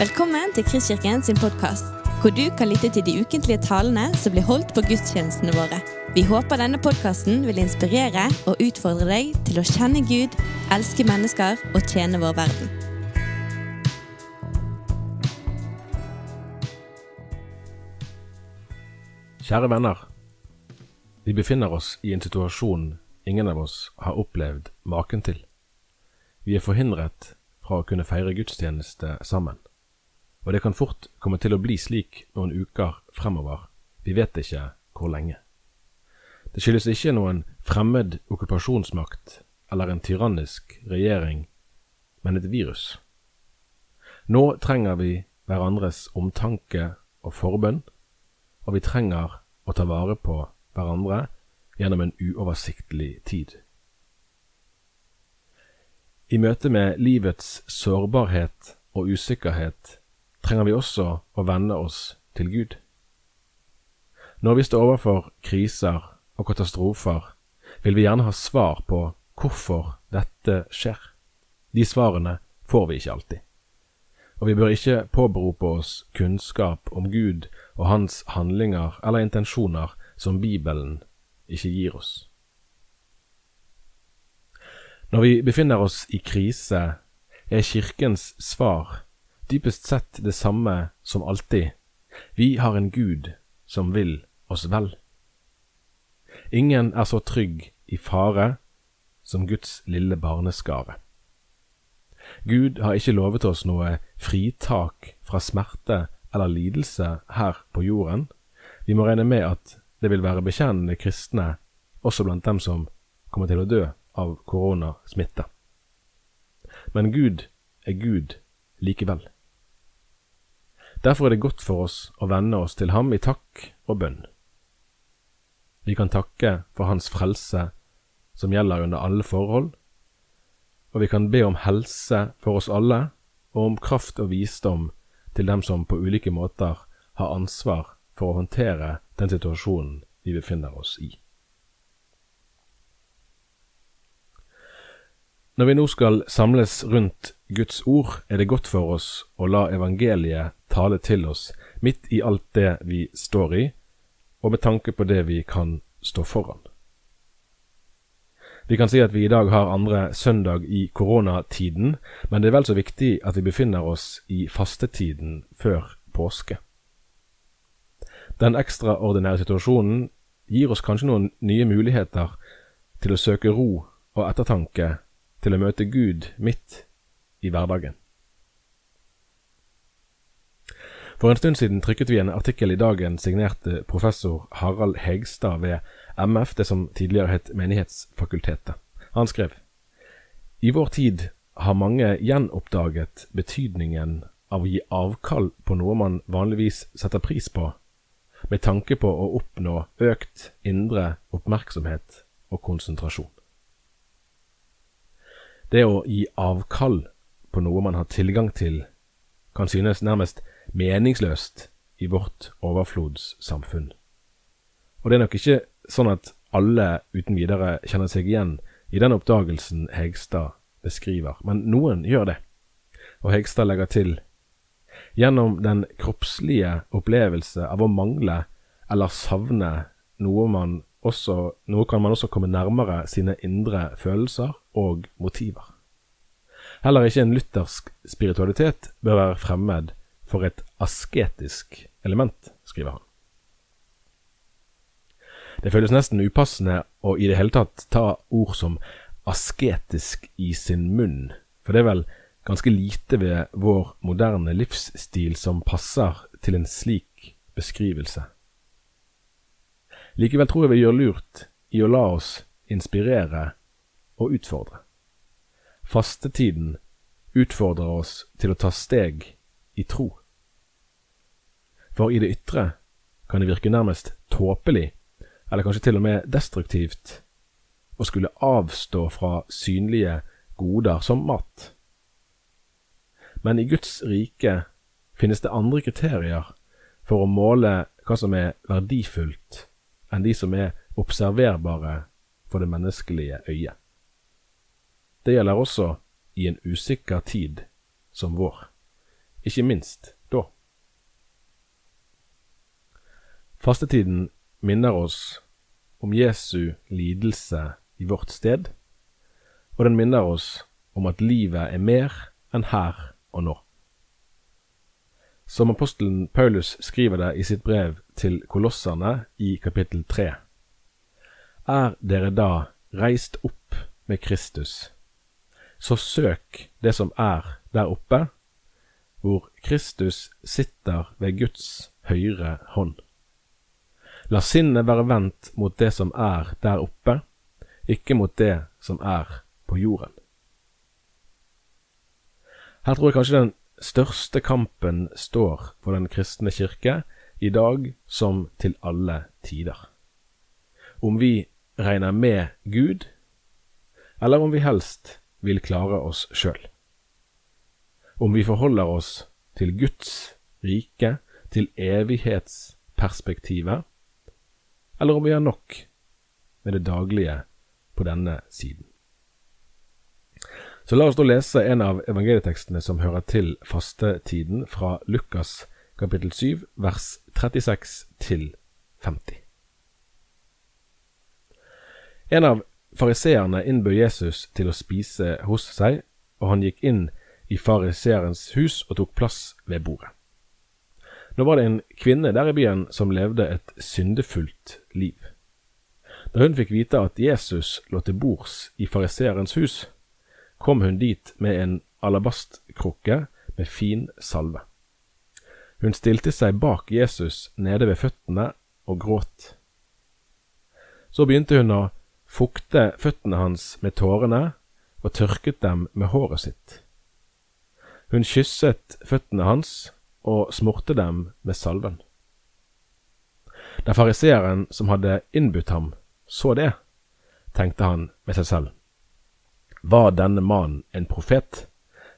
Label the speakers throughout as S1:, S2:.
S1: Velkommen til Kristkirken sin podkast, hvor du kan lytte til de ukentlige talene som blir holdt på gudstjenestene våre. Vi håper denne podkasten vil inspirere og utfordre deg til å kjenne Gud, elske mennesker og tjene vår verden.
S2: Kjære venner. Vi befinner oss i en situasjon ingen av oss har opplevd maken til. Vi er forhindret fra å kunne feire gudstjeneste sammen, og det kan fort komme til å bli slik noen uker fremover, vi vet ikke hvor lenge. Det skyldes ikke noen fremmed okkupasjonsmakt eller en tyrannisk regjering, men et virus. Nå trenger vi hverandres omtanke og forbønn, og vi trenger å ta vare på hverandre gjennom en uoversiktlig tid. I møte med livets sårbarhet og usikkerhet trenger vi også å venne oss til Gud. Når vi står overfor kriser og katastrofer, vil vi gjerne ha svar på hvorfor dette skjer. De svarene får vi ikke alltid. Og vi bør ikke påberope oss kunnskap om Gud og hans handlinger eller intensjoner som Bibelen ikke gir oss. Når vi befinner oss i krise, er Kirkens svar dypest sett det samme som alltid. Vi har en Gud som vil oss vel. Ingen er så trygg i fare som Guds lille barneskare. Gud har ikke lovet oss noe fritak fra smerte eller lidelse her på jorden. Vi må regne med at det vil være bekjennende kristne også blant dem som kommer til å dø av koronasmitte. Men Gud er Gud likevel. Derfor er det godt for oss å vende oss til ham i takk og bønn. Vi kan takke for Hans frelse som gjelder under alle forhold, og vi kan be om helse for oss alle og om kraft og visdom til dem som på ulike måter har ansvar for å håndtere den situasjonen vi befinner oss i. Når vi nå skal samles rundt Guds ord, er det godt for oss å la evangeliet tale til oss midt i alt det vi står i, og med tanke på det vi kan stå foran. Vi kan si at vi i dag har andre søndag i koronatiden, men det er vel så viktig at vi befinner oss i fastetiden før påske. Den ekstraordinære situasjonen gir oss kanskje noen nye muligheter til å søke ro og ettertanke, til å møte Gud midt i hverdagen. For en stund siden trykket vi en artikkel i Dagen signert professor Harald Hegstad ved MF, det som tidligere het Menighetsfakultetet. Han skrev I vår tid har mange gjenoppdaget betydningen av å gi avkall på noe man vanligvis setter pris på, med tanke på å oppnå økt indre oppmerksomhet og konsentrasjon. Det å gi avkall på noe man har tilgang til, kan synes nærmest meningsløst i vårt overflodssamfunn. Og det er nok ikke sånn at alle uten videre kjenner seg igjen i den oppdagelsen Hegstad beskriver, men noen gjør det. Og Hegstad legger til gjennom den kroppslige opplevelse av å mangle eller savne noe, man også, noe kan man også komme nærmere sine indre følelser og motiver. Heller ikke en luthersk spiritualitet bør være fremmed for et asketisk element, skriver han. Det føles nesten upassende å i det hele tatt ta ord som asketisk i sin munn, for det er vel ganske lite ved vår moderne livsstil som passer til en slik beskrivelse. Likevel tror jeg vi gjør lurt i å la oss inspirere og utfordre. Fastetiden utfordrer oss til å ta steg i tro. For i det ytre kan det virke nærmest tåpelig, eller kanskje til og med destruktivt, å skulle avstå fra synlige goder som mat. Men i Guds rike finnes det andre kriterier for å måle hva som er verdifullt, enn de som er observerbare for det menneskelige øyet. Det gjelder også i en usikker tid som vår. ikke minst da. Fastetiden minner oss om Jesu lidelse i vårt sted, og den minner oss om at livet er mer enn her og nå. Som apostelen Paulus skriver det i sitt brev til kolosserne i kapittel tre. Er dere da reist opp med Kristus, så søk det som er der oppe, hvor Kristus sitter ved Guds høyre hånd. La sinnet være vendt mot det som er der oppe, ikke mot det som er på jorden. Her tror jeg kanskje den største kampen står for den kristne kirke i dag som til alle tider. Om vi regner med Gud, eller om vi helst vil klare oss sjøl. Om vi forholder oss til Guds rike, til evighetsperspektivet, eller om vi har nok med det daglige på denne siden. Så la oss da lese en av evangelietekstene som hører til fastetiden, fra Lukas kapittel 7, vers 36 til 50. En av fariseerne innbød Jesus til å spise hos seg, og han gikk inn i fariseerens hus og tok plass ved bordet. Nå var det en kvinne der i byen som levde et syndefullt liv. Da hun fikk vite at Jesus lå til bords i fariseerens hus, kom hun dit med en alabastkrukke med fin salve. Hun stilte seg bak Jesus nede ved føttene og gråt. Så begynte hun å fukte føttene hans med tårene og tørket dem med håret sitt. Hun kysset føttene hans og smurte dem med salven. Da fariseeren som hadde innbudt ham, så det, tenkte han med seg selv. Var denne mannen en profet,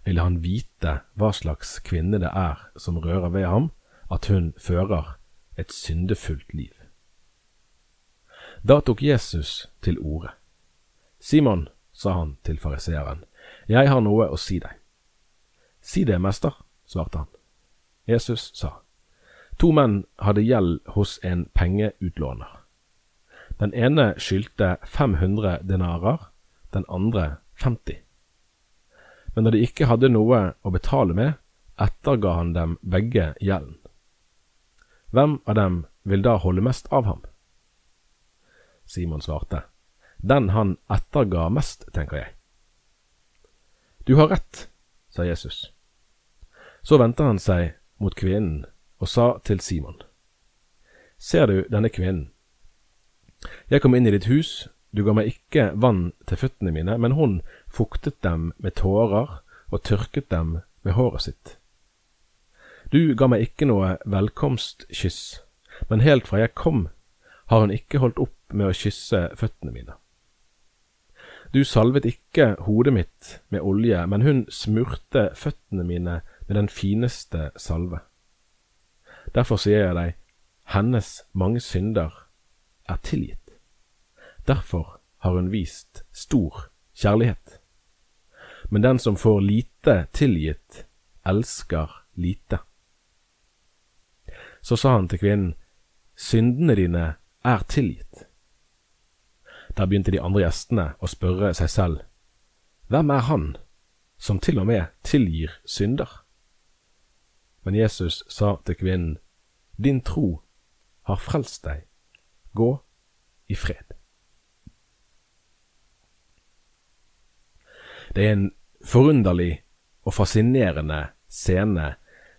S2: ville han vite hva slags kvinne det er som rører ved ham, at hun fører et syndefullt liv. Da tok Jesus til orde. Simon, sa han til fariseeren, jeg har noe å si deg. Si det, mester, svarte han. Jesus sa, To menn hadde gjeld hos en pengeutlåner. Den ene skyldte 500 denarer, den andre 50. Men da de ikke hadde noe å betale med, etterga han dem begge gjelden. Hvem av dem vil da holde mest av ham? Simon svarte, Den han etterga mest, tenker jeg. Du har rett, sa Jesus. Så vendte han seg mot kvinnen og sa til Simon, Ser du denne kvinnen? Jeg kom inn i ditt hus, du ga meg ikke vann til føttene mine, men hun fuktet dem med tårer og tørket dem med håret sitt. Du ga meg ikke noe velkomstkyss, men helt fra jeg kom, har hun ikke holdt opp med å kysse føttene mine. Du salvet ikke hodet mitt med olje, men hun smurte føttene mine med den fineste salve. Derfor sier jeg deg, hennes mange synder er tilgitt. Derfor har hun vist stor kjærlighet. Men den som får lite tilgitt, elsker lite. Så sa han til kvinnen, syndene dine er tilgitt. Der begynte de andre gjestene å spørre seg selv, hvem er han som til og med tilgir synder? Men Jesus sa til kvinnen, Din tro har frelst deg, gå i fred. Det er en forunderlig og fascinerende scene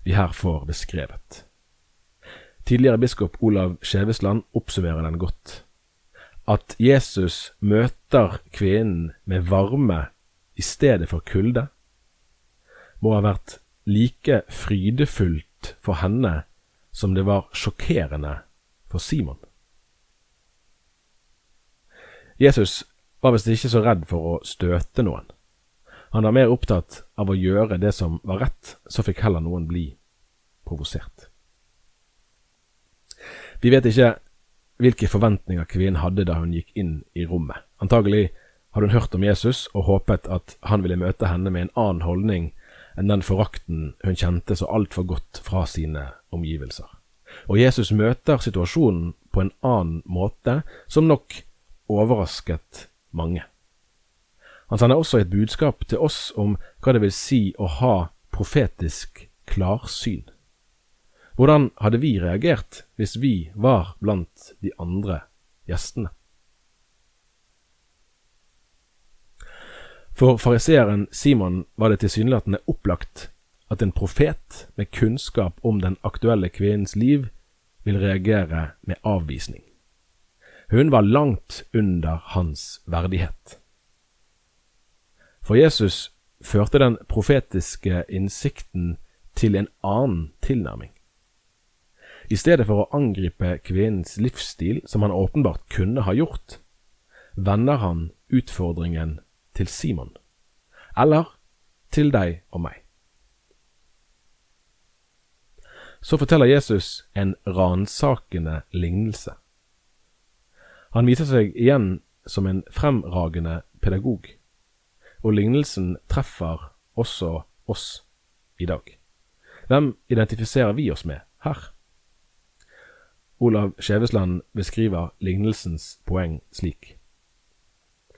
S2: vi her får beskrevet. Tidligere biskop Olav Skjevesland oppsummerer den godt. At Jesus møter kvinnen med varme i stedet for kulde, må ha vært like frydefullt for henne som det var sjokkerende for Simon. Jesus var visst ikke så redd for å støte noen. Han var mer opptatt av å gjøre det som var rett, så fikk heller noen bli provosert. Vi vet ikke hvilke forventninger kvinnen hadde da hun gikk inn i rommet. Antagelig hadde hun hørt om Jesus og håpet at han ville møte henne med en annen holdning enn den forakten hun kjente så altfor godt fra sine omgivelser. Og Jesus møter situasjonen på en annen måte, som nok overrasket mange. Han sender også et budskap til oss om hva det vil si å ha profetisk klarsyn. Hvordan hadde vi reagert hvis vi var blant de andre gjestene? For fariseeren Simon var det tilsynelatende opplagt at en profet med kunnskap om den aktuelle kvinnens liv vil reagere med avvisning. Hun var langt under hans verdighet. For Jesus førte den profetiske innsikten til en annen tilnærming. I stedet for å angripe kvinnens livsstil, som han åpenbart kunne ha gjort, vender han utfordringen til Simon, eller til deg og meg. Så forteller Jesus en ransakende lignelse. Han viser seg igjen som en fremragende pedagog, og lignelsen treffer også oss i dag. Hvem identifiserer vi oss med her? Olav Skjevesland beskriver lignelsens poeng slik.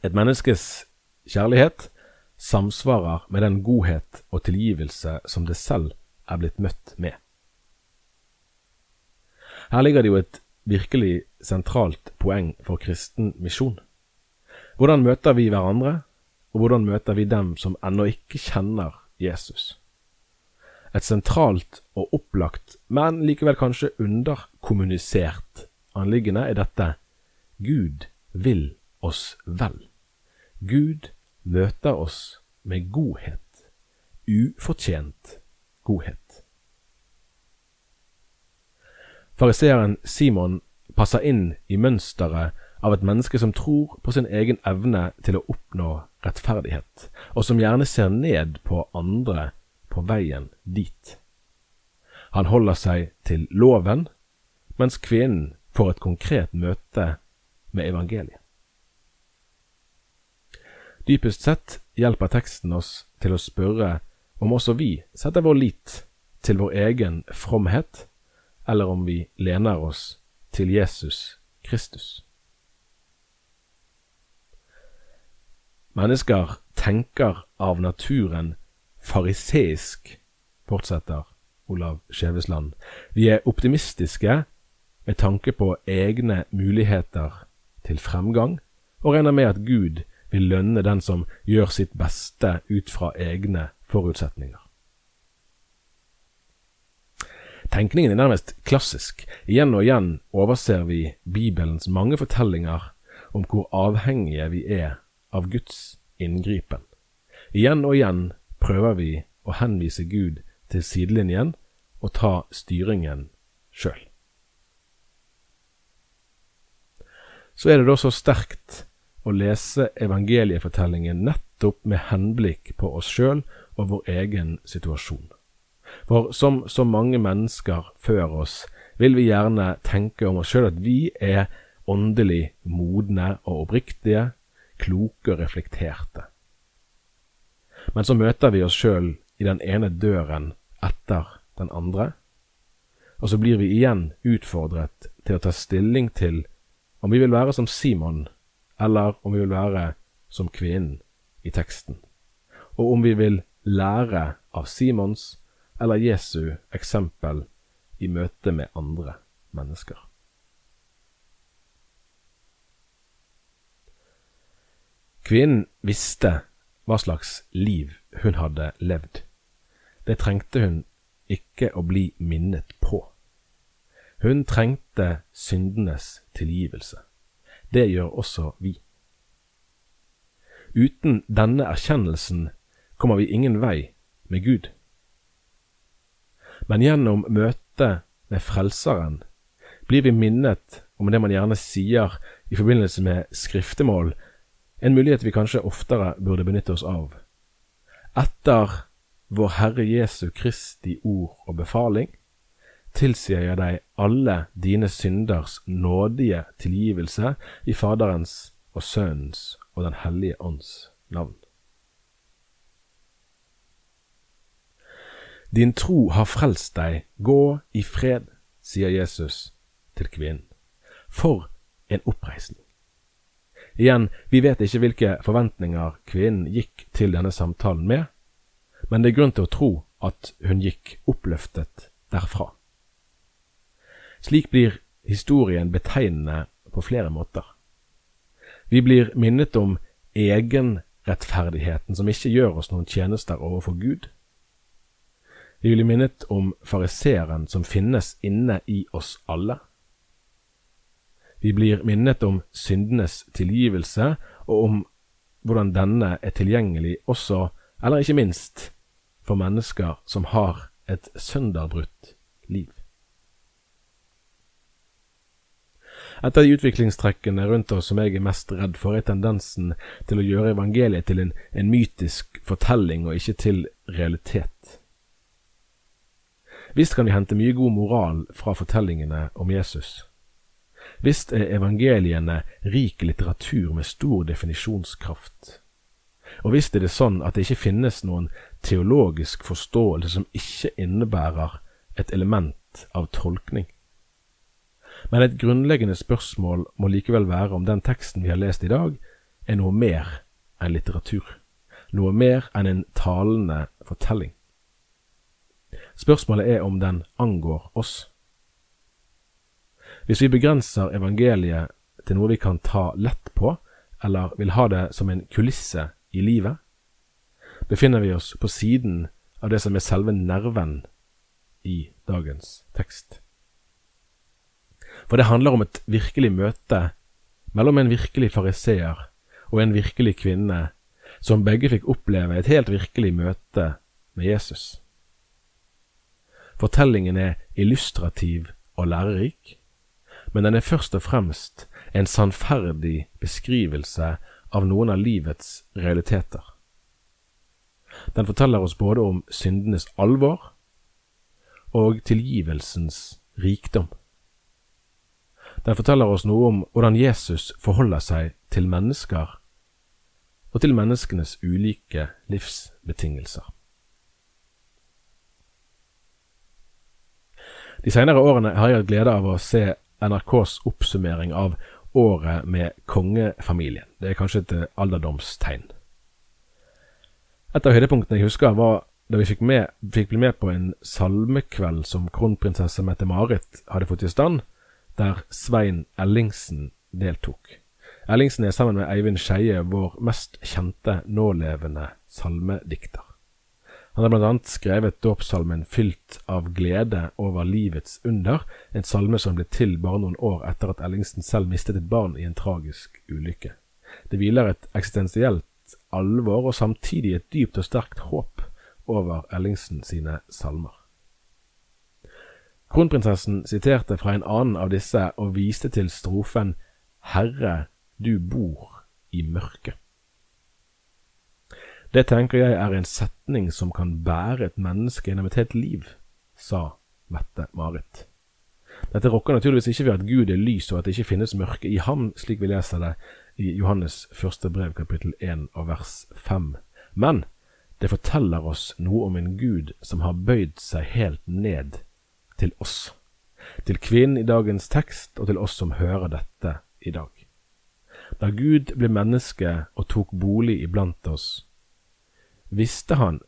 S2: Et menneskes Kjærlighet samsvarer med den godhet og tilgivelse som det selv er blitt møtt med. Her ligger det jo et virkelig sentralt poeng for kristen misjon. Hvordan møter vi hverandre, og hvordan møter vi dem som ennå ikke kjenner Jesus? Et sentralt og opplagt, men likevel kanskje underkommunisert anliggende er dette Gud vil oss vel. Gud møter oss med godhet, ufortjent godhet. Fariseeren Simon passer inn i mønsteret av et menneske som tror på sin egen evne til å oppnå rettferdighet, og som gjerne ser ned på andre på veien dit. Han holder seg til loven, mens kvinnen får et konkret møte med evangeliet. Dypest sett hjelper teksten oss til å spørre om også vi setter vår lit til vår egen fromhet, eller om vi lener oss til Jesus Kristus. Mennesker tenker av naturen fariseisk, fortsetter Olav Skjevesland. Vi er optimistiske med tanke på egne muligheter til fremgang, og regner med at Gud vil lønne den som gjør sitt beste ut fra egne forutsetninger. Tenkningen er nærmest klassisk. Igjen og igjen overser vi Bibelens mange fortellinger om hvor avhengige vi er av Guds inngripen. Igjen og igjen prøver vi å henvise Gud til sidelinjen og ta styringen sjøl. Så er det da så sterkt å lese evangeliefortellingen nettopp med henblikk på oss sjøl og vår egen situasjon. For som så mange mennesker før oss, vil vi gjerne tenke om oss sjøl at vi er åndelig modne og oppriktige, kloke og reflekterte. Men så møter vi oss sjøl i den ene døren etter den andre, og så blir vi igjen utfordret til å ta stilling til om vi vil være som Simon eller om vi vil være som kvinnen i teksten, og om vi vil lære av Simons eller Jesu eksempel i møte med andre mennesker. Kvinnen visste hva slags liv hun hadde levd. Det trengte hun ikke å bli minnet på. Hun trengte syndenes tilgivelse. Det gjør også vi. Uten denne erkjennelsen kommer vi ingen vei med Gud. Men gjennom møtet med Frelseren blir vi minnet om det man gjerne sier i forbindelse med skriftemål, en mulighet vi kanskje oftere burde benytte oss av. Etter vår Herre Jesu Kristi ord og befaling tilsier jeg deg alle dine synders nådige tilgivelse i Faderens og Sønnens og Den hellige ånds navn. Din tro har frelst deg, gå i fred, sier Jesus til kvinnen. For en oppreisning. Igjen, vi vet ikke hvilke forventninger kvinnen gikk til denne samtalen med, men det er grunn til å tro at hun gikk oppløftet derfra. Slik blir historien betegnende på flere måter. Vi blir minnet om egenrettferdigheten som ikke gjør oss noen tjenester overfor Gud. Vi blir minnet om fariseeren som finnes inne i oss alle. Vi blir minnet om syndenes tilgivelse, og om hvordan denne er tilgjengelig også, eller ikke minst, for mennesker som har et sønderbrutt liv. Et av de utviklingstrekkene rundt oss som jeg er mest redd for, er tendensen til å gjøre evangeliet til en, en mytisk fortelling og ikke til realitet. Visst kan vi hente mye god moral fra fortellingene om Jesus. Visst er evangeliene rik litteratur med stor definisjonskraft. Og visst er det sånn at det ikke finnes noen teologisk forståelse som ikke innebærer et element av tolkning. Men et grunnleggende spørsmål må likevel være om den teksten vi har lest i dag, er noe mer enn litteratur, noe mer enn en talende fortelling. Spørsmålet er om den angår oss. Hvis vi begrenser evangeliet til noe vi kan ta lett på, eller vil ha det som en kulisse i livet, befinner vi oss på siden av det som er selve nerven i dagens tekst. For det handler om et virkelig møte mellom en virkelig fariseer og en virkelig kvinne, som begge fikk oppleve et helt virkelig møte med Jesus. Fortellingen er illustrativ og lærerik, men den er først og fremst en sannferdig beskrivelse av noen av livets realiteter. Den forteller oss både om syndenes alvor og tilgivelsens rikdom. Den forteller oss noe om hvordan Jesus forholder seg til mennesker og til menneskenes ulike livsbetingelser. De senere årene har jeg hatt glede av å se NRKs oppsummering av året med kongefamilien. Det er kanskje et alderdomstegn. Et av høydepunktene jeg husker, var da vi fikk, med, fikk bli med på en salmekveld som kronprinsesse Mette-Marit hadde fått i stand, der Svein Ellingsen deltok. Ellingsen er sammen med Eivind Skeie vår mest kjente nålevende salmedikter. Han har blant annet skrevet dåpssalmen Fylt av glede over livets under, en salme som ble til bare noen år etter at Ellingsen selv mistet et barn i en tragisk ulykke. Det hviler et eksistensielt alvor og samtidig et dypt og sterkt håp over Ellingsen sine salmer. Kronprinsessen siterte fra en annen av disse og viste til strofen Herre, du bor i mørket. Det tenker jeg er en setning som kan bære et menneske gjennom et helt liv, sa Mette-Marit. Dette rokker naturligvis ikke ved at Gud er lys og at det ikke finnes mørke i ham, slik vi leser det i Johannes første brev kapittel 1 og vers 5. Men det forteller oss noe om en Gud som har bøyd seg helt ned til oss, til kvinnen i dagens tekst og til oss som hører dette i dag. Da Gud ble menneske og tok bolig iblant oss, visste han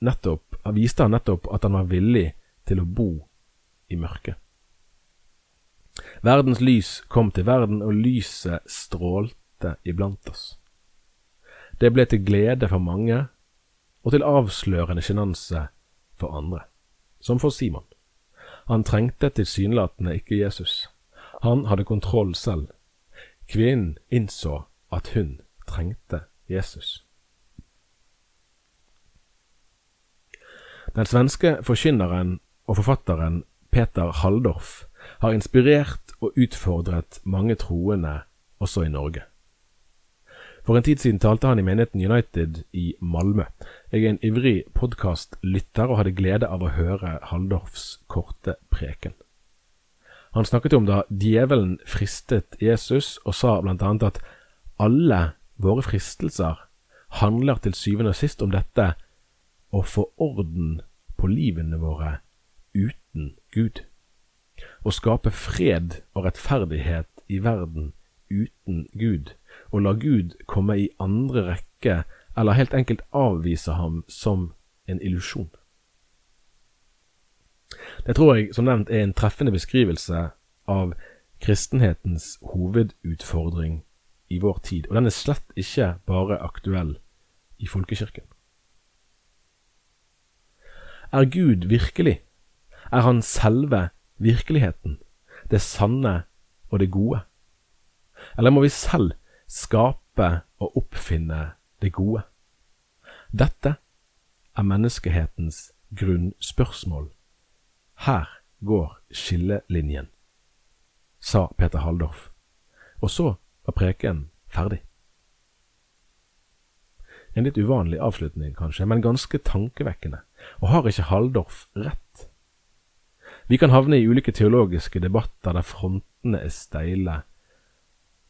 S2: nettopp, viste han nettopp at han var villig til å bo i mørket. Verdens lys kom til verden, og lyset strålte iblant oss. Det ble til glede for mange, og til avslørende sjenanse for andre, som for Simon. Han trengte tilsynelatende ikke Jesus. Han hadde kontroll selv. Kvinnen innså at hun trengte Jesus. Den svenske forkynneren og forfatteren Peter Halldorf har inspirert og utfordret mange troende også i Norge. For en tid siden talte han i menigheten United i Malmö. Jeg er en ivrig podkastlytter og hadde glede av å høre Halldorfs korte preken. Han snakket om da djevelen fristet Jesus, og sa blant annet at alle våre fristelser handler til syvende og sist om dette å få orden på livene våre uten Gud. Å skape fred og rettferdighet i verden uten Gud, og la Gud komme i andre rekke eller helt enkelt avvise ham som en illusjon. Det tror jeg som nevnt er en treffende beskrivelse av kristenhetens hovedutfordring i vår tid, og den er slett ikke bare aktuell i folkekirken. Er Gud virkelig? Er Han selve virkeligheten, det sanne og det gode? Eller må vi selv skape og oppfinne det gode? Dette er menneskehetens grunnspørsmål. Her går skillelinjen, sa Peter Halldorf. Og så var preken ferdig. En litt uvanlig avslutning, kanskje, men ganske tankevekkende. Og har ikke Halldorf rett? Vi kan havne i ulike teologiske debatter der frontene er steile,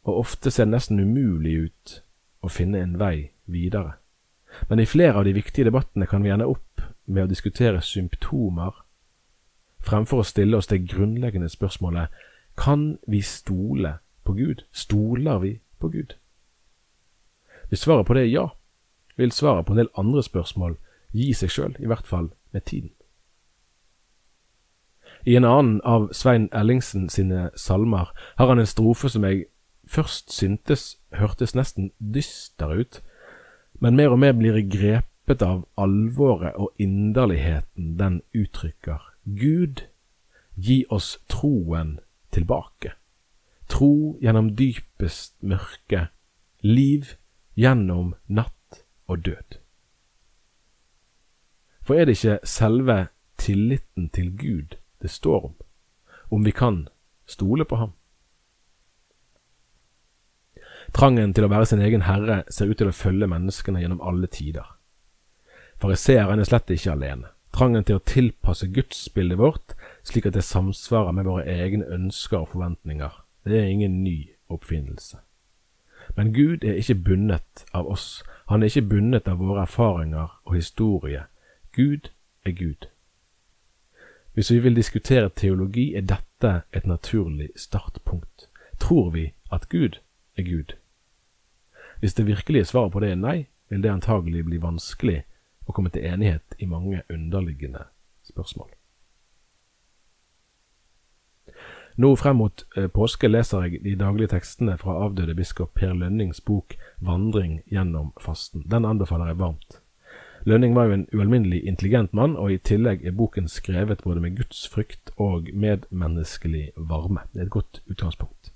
S2: og ofte ser det nesten umulig ut å finne en vei videre. Men i flere av de viktige debattene kan vi ende opp med å diskutere symptomer, fremfor å stille oss det grunnleggende spørsmålet kan vi stole på Gud? Stoler vi på Gud? Hvis svaret på det er ja, vil svaret på en del andre spørsmål gi seg sjøl, i hvert fall med tiden. I en annen av Svein Ellingsen sine salmer har han en strofe som jeg først syntes hørtes nesten dyster ut, men mer og mer blir jeg grepet av alvoret og inderligheten den uttrykker. Gud, gi oss troen tilbake. Tro gjennom dypest mørke, liv gjennom natt og død. For er det ikke selve tilliten til Gud det står om, om vi kan stole på ham? Trangen til å være sin egen herre ser ut til å følge menneskene gjennom alle tider. Fariseeren er slett ikke alene. Trangen til å tilpasse gudsbildet vårt slik at det samsvarer med våre egne ønsker og forventninger, det er ingen ny oppfinnelse. Men Gud er ikke bundet av oss, han er ikke bundet av våre erfaringer og historie. Gud er Gud. Hvis vi vil diskutere teologi, er dette et naturlig startpunkt. Tror vi at Gud er Gud? Hvis det virkelige svaret på det er nei, vil det antagelig bli vanskelig å komme til enighet i mange underliggende spørsmål. Nå frem mot eh, påske leser jeg de daglige tekstene fra avdøde biskop Per Lønnings bok Vandring gjennom fasten. Den anbefaler jeg varmt. Lønning var jo en ualminnelig intelligent mann, og i tillegg er boken skrevet både med gudsfrykt og medmenneskelig varme. Det er et godt utgangspunkt.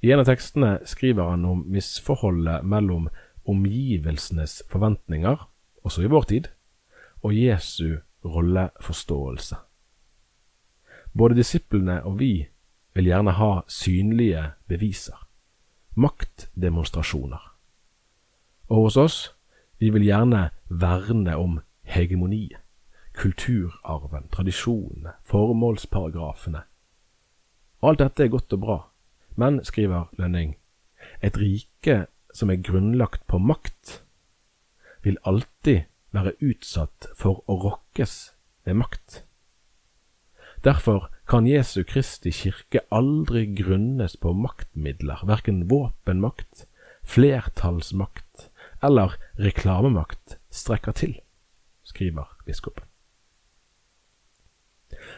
S2: I en av tekstene skriver han om misforholdet mellom omgivelsenes forventninger, også i vår tid, og Jesu rolleforståelse. Både disiplene og vi vil gjerne ha synlige beviser, maktdemonstrasjoner. Og hos oss, vi vil gjerne verne om hegemoniet, kulturarven, tradisjonene, formålsparagrafene. Alt dette er godt og bra, men, skriver Lønning, et rike som er grunnlagt på makt, vil alltid være utsatt for å rokkes ved makt. Derfor kan Jesu Kristi kirke aldri grunnes på maktmidler, verken våpenmakt, flertallsmakt eller reklamemakt strekker til, skriver biskopen.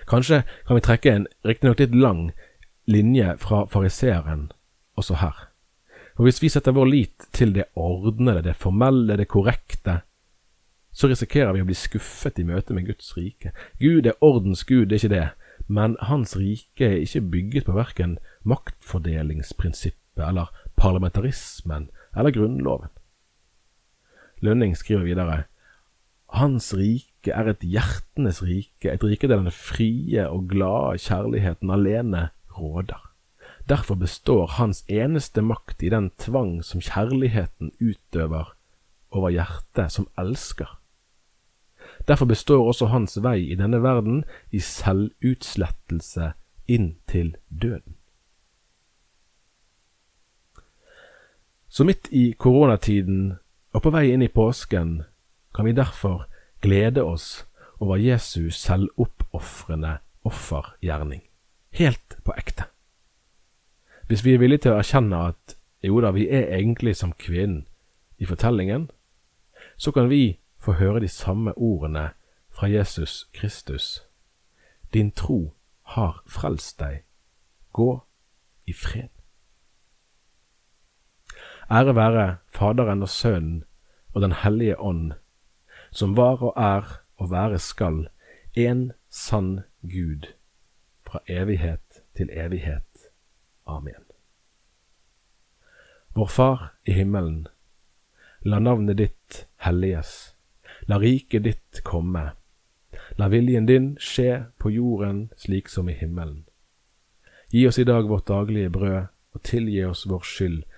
S2: Kanskje kan vi trekke en riktignok litt lang linje fra fariseeren også her. For hvis vi setter vår lit til det ordnede, det formelle, det korrekte, så risikerer vi å bli skuffet i møte med Guds rike. Gud er ordens Gud, det er ikke det, men Hans rike er ikke bygget på verken maktfordelingsprinsippet eller parlamentarismen eller Grunnloven. Lønning skriver videre Hans rike er et hjertenes rike, et rike der den frie og glade kjærligheten alene råder. Derfor består hans eneste makt i den tvang som kjærligheten utøver over hjertet som elsker. Derfor består også hans vei i denne verden i selvutslettelse inn til døden. Så midt i koronatiden og på vei inn i påsken kan vi derfor glede oss over Jesu selvoppofrende offergjerning. Helt på ekte. Hvis vi er villige til å erkjenne at jo da, vi er egentlig som kvinnen i fortellingen, så kan vi få høre de samme ordene fra Jesus Kristus. Din tro har frelst deg. Gå i fred. Ære være Faderen og Sønnen og Den hellige ånd, som var og er og være skal, en sann Gud, fra evighet til evighet. Amen. Vår Far i himmelen. La navnet ditt helliges. La riket ditt komme. La viljen din skje på jorden slik som i himmelen. Gi oss i dag vårt daglige brød, og tilgi oss vår skyld,